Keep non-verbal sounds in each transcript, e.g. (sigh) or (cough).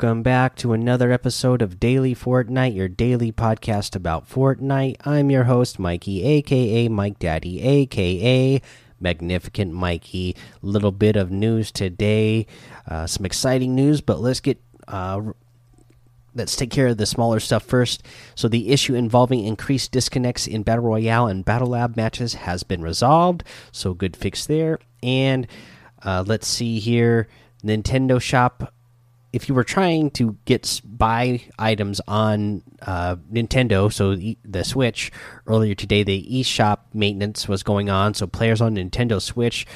Welcome back to another episode of Daily Fortnite, your daily podcast about Fortnite. I'm your host, Mikey, aka Mike Daddy, aka Magnificent Mikey. Little bit of news today, uh, some exciting news, but let's get uh, let's take care of the smaller stuff first. So, the issue involving increased disconnects in Battle Royale and Battle Lab matches has been resolved. So, good fix there. And uh, let's see here Nintendo Shop. If you were trying to get buy items on uh, Nintendo, so the Switch, earlier today, the eShop maintenance was going on. So, players on Nintendo Switch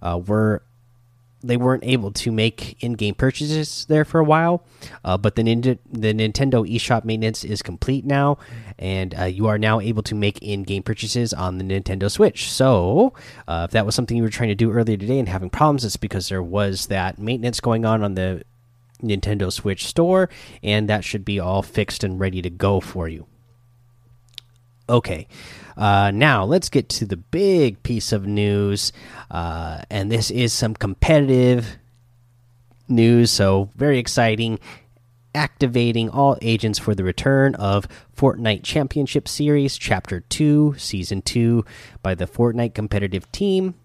uh, were they weren't able to make in-game purchases there for a while, uh, but the, the Nintendo eShop maintenance is complete now, and uh, you are now able to make in-game purchases on the Nintendo Switch. So, uh, if that was something you were trying to do earlier today and having problems, it's because there was that maintenance going on on the Nintendo Switch store, and that should be all fixed and ready to go for you. Okay, uh, now let's get to the big piece of news, uh, and this is some competitive news. So very exciting. Activating all agents for the return of Fortnite Championship Series Chapter 2, Season 2 by the Fortnite competitive team.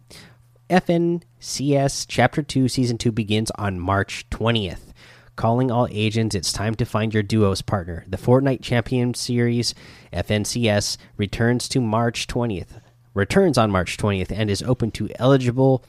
FNCS Chapter 2, Season 2 begins on March 20th. Calling all agents, it's time to find your duos partner. The Fortnite Champion Series FNCS returns to March 20th. Returns on March 20th and is open to eligible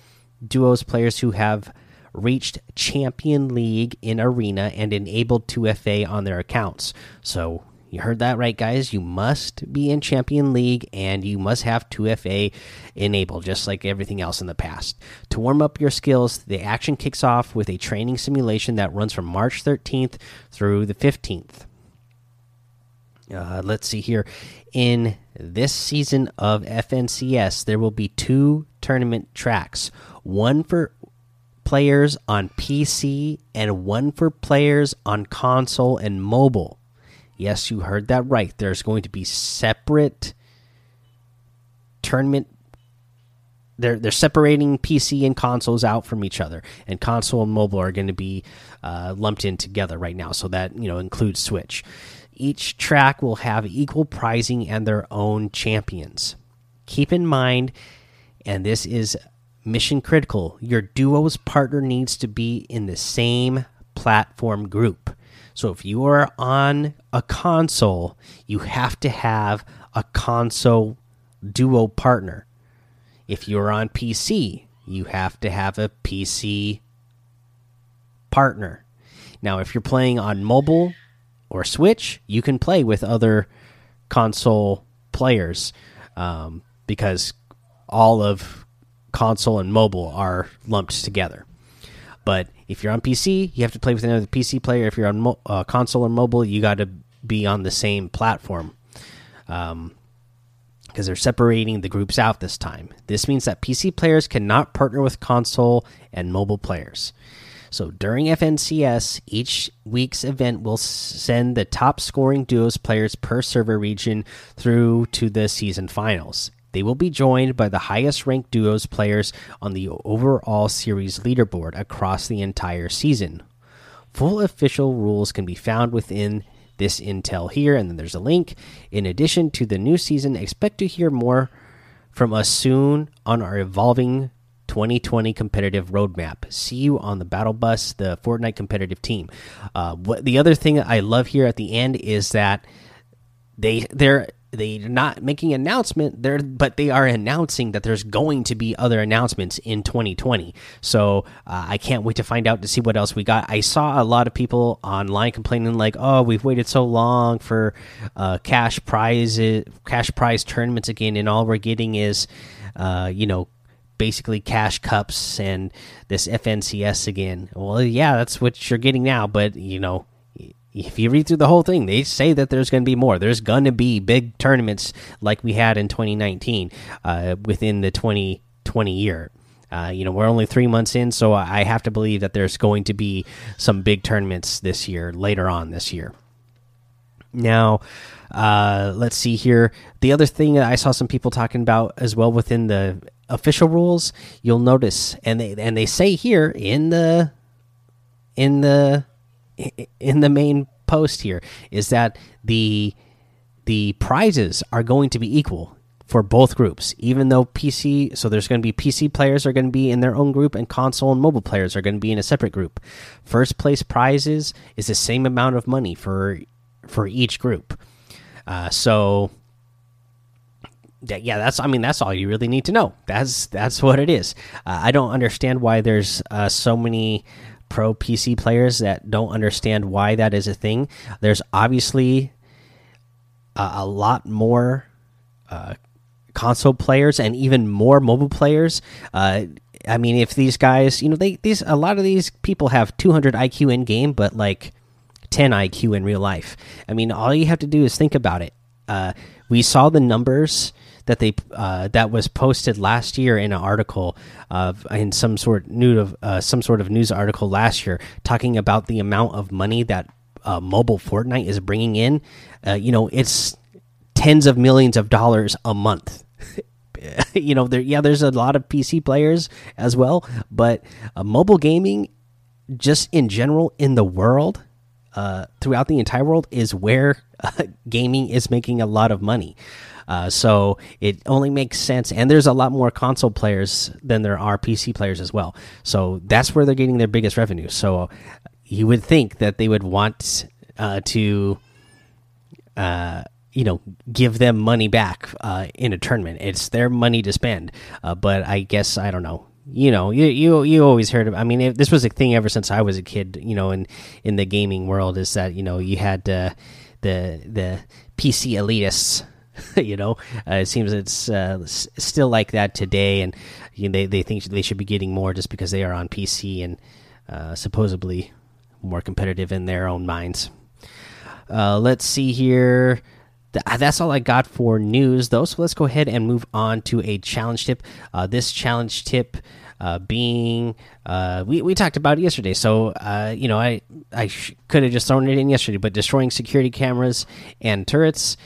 duos players who have reached Champion League in Arena and enabled 2FA on their accounts. So you heard that right, guys. You must be in Champion League and you must have 2FA enabled, just like everything else in the past. To warm up your skills, the action kicks off with a training simulation that runs from March 13th through the 15th. Uh, let's see here. In this season of FNCS, there will be two tournament tracks one for players on PC and one for players on console and mobile. Yes, you heard that right. There's going to be separate tournament. They're they're separating PC and consoles out from each other, and console and mobile are going to be uh, lumped in together right now. So that you know includes Switch. Each track will have equal pricing and their own champions. Keep in mind, and this is mission critical. Your duo's partner needs to be in the same platform group. So if you are on a console, you have to have a console duo partner. If you're on PC, you have to have a PC partner. Now, if you're playing on mobile or Switch, you can play with other console players um, because all of console and mobile are lumped together. But if you're on PC, you have to play with another PC player. If you're on uh, console or mobile, you got to be on the same platform. Um, because they're separating the groups out this time. This means that PC players cannot partner with console and mobile players. So during FNCS, each week's event will send the top scoring duos players per server region through to the season finals. They will be joined by the highest ranked duos players on the overall series leaderboard across the entire season. Full official rules can be found within this intel here, and then there's a link. In addition to the new season, expect to hear more from us soon on our evolving 2020 competitive roadmap. See you on the battle bus, the Fortnite competitive team. Uh, what the other thing I love here at the end is that they they're they're not making an announcement there but they are announcing that there's going to be other announcements in 2020 so uh, i can't wait to find out to see what else we got. I saw a lot of people online complaining like oh we've waited so long for uh, cash prizes cash prize tournaments again and all we're getting is uh, you know basically cash cups and this fncs again. Well yeah that's what you're getting now but you know if you read through the whole thing, they say that there's going to be more. There's going to be big tournaments like we had in 2019 uh, within the 2020 year. Uh, you know, we're only three months in, so I have to believe that there's going to be some big tournaments this year, later on this year. Now, uh, let's see here. The other thing that I saw some people talking about as well within the official rules, you'll notice, and they and they say here in the in the in the main post here is that the the prizes are going to be equal for both groups even though pc so there's going to be pc players are going to be in their own group and console and mobile players are going to be in a separate group. First place prizes is the same amount of money for for each group. Uh, so yeah that's i mean that's all you really need to know. That's that's what it is. Uh, i don't understand why there's uh, so many pro pc players that don't understand why that is a thing there's obviously a, lot more uh, console players and even more mobile players. Uh, i mean if these guys you know they these a lot of these people have 200 iq in game but like 10 iq in real life. I mean all you have to do is think about it. Uh, we saw the numbers that they uh, that was posted last year in an article of in some sort new of uh, some sort of news article last year talking about the amount of money that uh, mobile Fortnite is bringing in. Uh, you know, it's tens of millions of dollars a month. (laughs) you know, there yeah, there's a lot of PC players as well, but uh, mobile gaming, just in general in the world, uh, throughout the entire world, is where (laughs) gaming is making a lot of money. Uh, so it only makes sense, and there's a lot more console players than there are PC players as well. So that's where they're getting their biggest revenue. So you would think that they would want uh, to, uh, you know, give them money back uh, in a tournament. It's their money to spend. Uh, but I guess I don't know you know, you you you always heard of. I mean, this was a thing ever since I was a kid. You know, in in the gaming world, is that you know you had uh, the the PC elitists (laughs) you know, uh, it seems it's uh, still like that today, and you know, they they think they should be getting more just because they are on PC and uh, supposedly more competitive in their own minds. Uh, let's see here. Uh, that's all I got for news, though. So let's go ahead and move on to a challenge tip. Uh, this challenge tip. Uh, being uh, we we talked about it yesterday. So uh, you know, I I could have just thrown it in yesterday, but destroying security cameras and turrets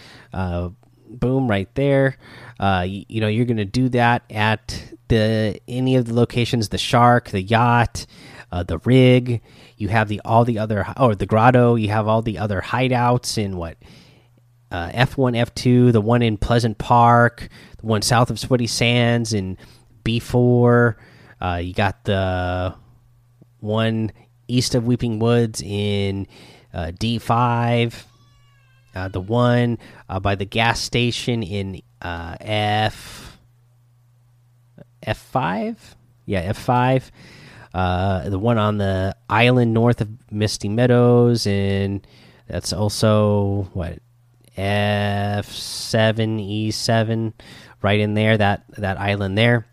boom right there. Uh, you, you, know you're gonna do that at the any of the locations the shark the yacht uh, the rig. You have the all the other or the grotto. You have all the other hideouts in what uh, f1 f2 the one in pleasant park the one south of sweaty sands in b4 uh, you got the one east of weeping woods in uh, d5 uh, the one uh, by the gas station in uh, F F five, yeah, F five. Uh, the one on the island north of Misty Meadows, and that's also what F seven E seven, right in there. That that island there.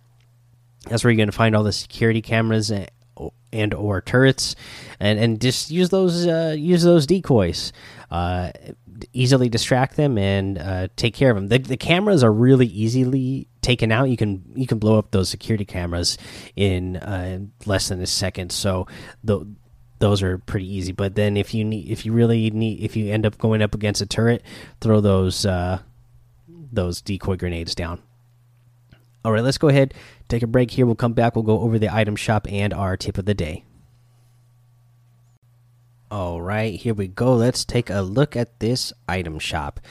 That's where you're going to find all the security cameras and, and or turrets, and and just use those uh, use those decoys. Easily distract them and uh, take care of them. The, the cameras are really easily taken out. You can you can blow up those security cameras in uh, less than a second. So the those are pretty easy. But then if you need if you really need if you end up going up against a turret, throw those uh, those decoy grenades down. All right, let's go ahead take a break here. We'll come back. We'll go over the item shop and our tip of the day. All right, here we go. Let's take a look at this item shop.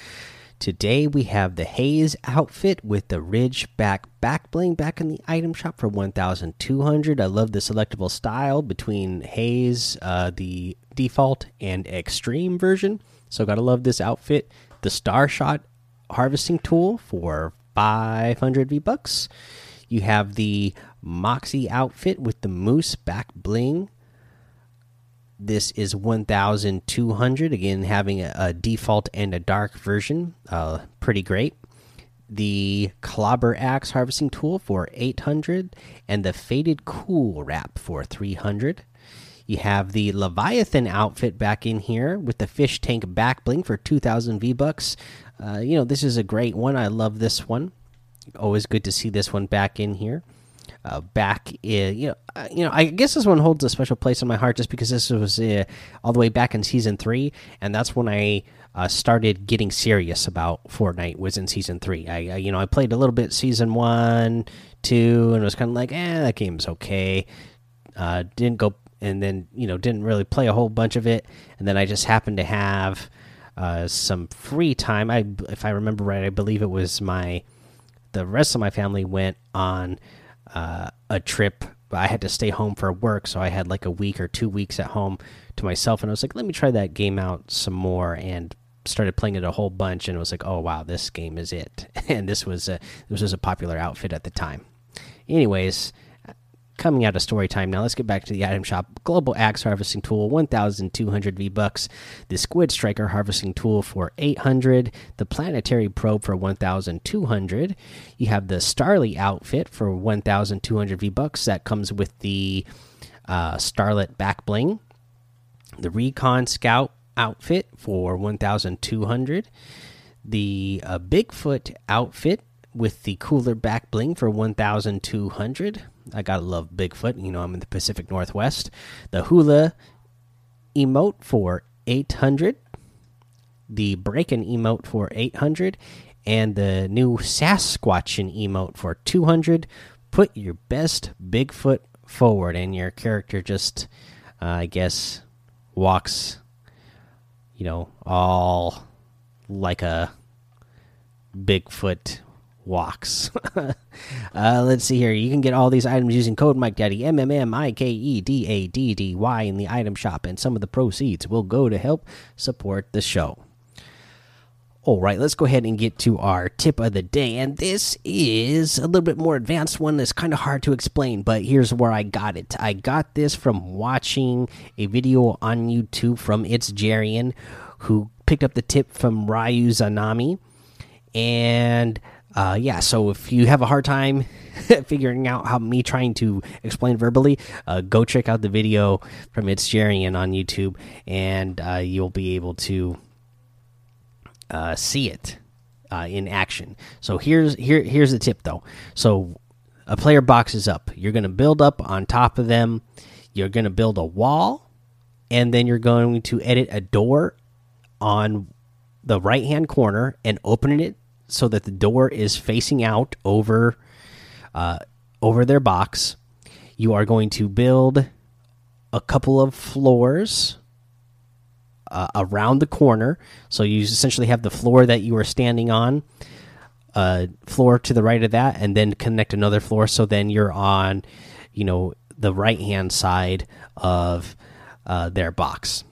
Today we have the Haze outfit with the Ridge back back bling back in the item shop for 1200. I love the selectable style between Haze, uh, the default, and extreme version. So, gotta love this outfit. The Star Shot harvesting tool for 500 V bucks. You have the Moxie outfit with the Moose back bling this is 1200 again having a, a, default and a dark version. Uh, pretty great. The clobber axe harvesting tool for 800 and the faded cool wrap for 300 you have the leviathan outfit back in here with the fish tank back bling for 2000 v bucks uh, you know this is a great one. I love this one. Always good to see this one back in here uh, back in you know uh, you know I guess this one holds a special place in my heart just because this was uh, all the way back in season three, and that's when I uh, started getting serious about Fortnite. Was in season three. I, I you know I played a little bit season one, two, and was kind of like eh that game's okay. Didn't go and then you know didn't really play a whole bunch of it. And then I just happened to have some free time. I, if I remember right, I believe it was my the rest of my family went on uh, a trip. I had to stay home for work, so I had like a week or two weeks at home to myself, and I was like, let me try that game out some more, and started playing it a whole bunch, and was like, oh wow, this game is it. (laughs) And this was a this was a popular outfit at the time. Anyways, coming out of story time. Now let's get back to the item shop. Global axe harvesting tool 1200 v bucks the squid striker harvesting tool for 800 the planetary probe for 1200 you have the starly outfit for 1200 v bucks that comes with the uh, starlet back bling. The recon scout outfit for 1200 the uh, bigfoot outfit with the cooler back bling for 1200 I gotta love Bigfoot. You know, I'm in the Pacific Northwest. The hula emote for 800. The breaking emote for 800. And the new Sasquatchin emote for 200. Put your best Bigfoot forward, and your character just, uh, I guess, walks, you know, all like a Bigfoot walks. (laughs) uh, let's see here. You can get all these items using code Mike Daddy M M M I K E D A D D Y in the item shop, and some of the proceeds will go to help support the show. All right, let's go ahead and get to our tip of the day. And this is a little bit more advanced one that's kind of hard to explain, but here's where I got it. I got this from watching a video on YouTube from It's Jarian, who picked up the tip from Ryu Zanami. And uh, yeah, so if you have a hard time (laughs) figuring out how me trying to explain verbally, uh, go check out the video from It's Jarian on YouTube, and uh, you'll be able to uh, see it uh, in action. So here's here here's the tip though. So a player boxes up. You're going to build up on top of them. You're going to build a wall, and then you're going to edit a door on the right hand corner and open it so that the door is facing out over uh, over their box. You are going to build a couple of floors uh, around the corner. So you essentially have the floor that you are standing on, uh, floor to the right of that, and then connect another floor. So then you're on, you know, the right hand side of uh, their box.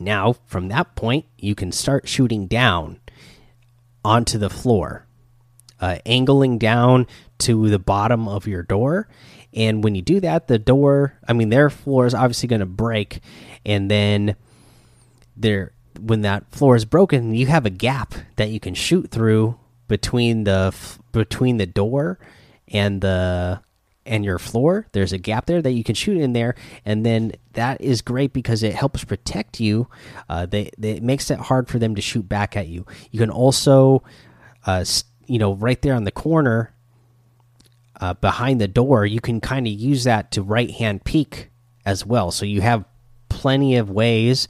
Now, from that point, you can start shooting down onto the floor, uh, angling down to the bottom of your door. And when you do that, the door, I mean, their floor is obviously going to break. And then there, when that floor is broken, you have a gap that you can shoot through between the between the door and the and your floor there's a gap there that you can shoot in there and then that is great because it helps protect you. Uh, they, it makes it hard for them to shoot back at you. You can also uh, you know right there on the corner uh, behind the door you can kind of use that to right hand peek as well. So you have plenty of ways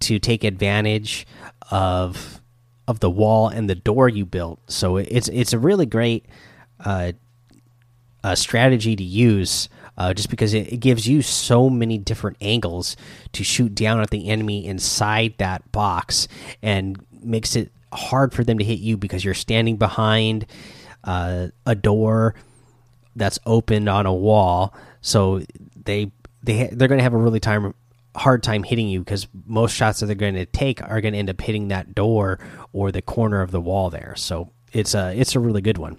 to take advantage of of the wall and the door you built. So it's it's a really great uh, uh, strategy to use uh, just because it, it, gives you so many different angles to shoot down at the enemy inside that box and makes it hard for them to hit you because you're standing behind uh, a door that's opened on a wall. So they they they're going to have a really time hard time hitting you because most shots that they're going to take are going to end up hitting that door or the corner of the wall there. So it's a it's a really good one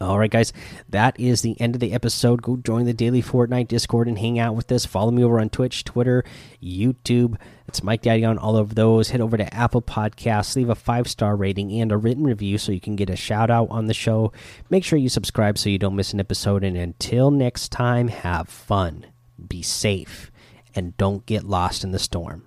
all right, guys, that is the end of the episode. Go join the daily Fortnite Discord and hang out with us. Follow me over on Twitch, Twitter, YouTube. It's Mike Daddy on all of those. Head over to Apple Podcasts, leave a five star rating and a written review so you can get a shout out on the show. Make sure you subscribe so you don't miss an episode. And until next time, have fun, be safe, and don't get lost in the storm.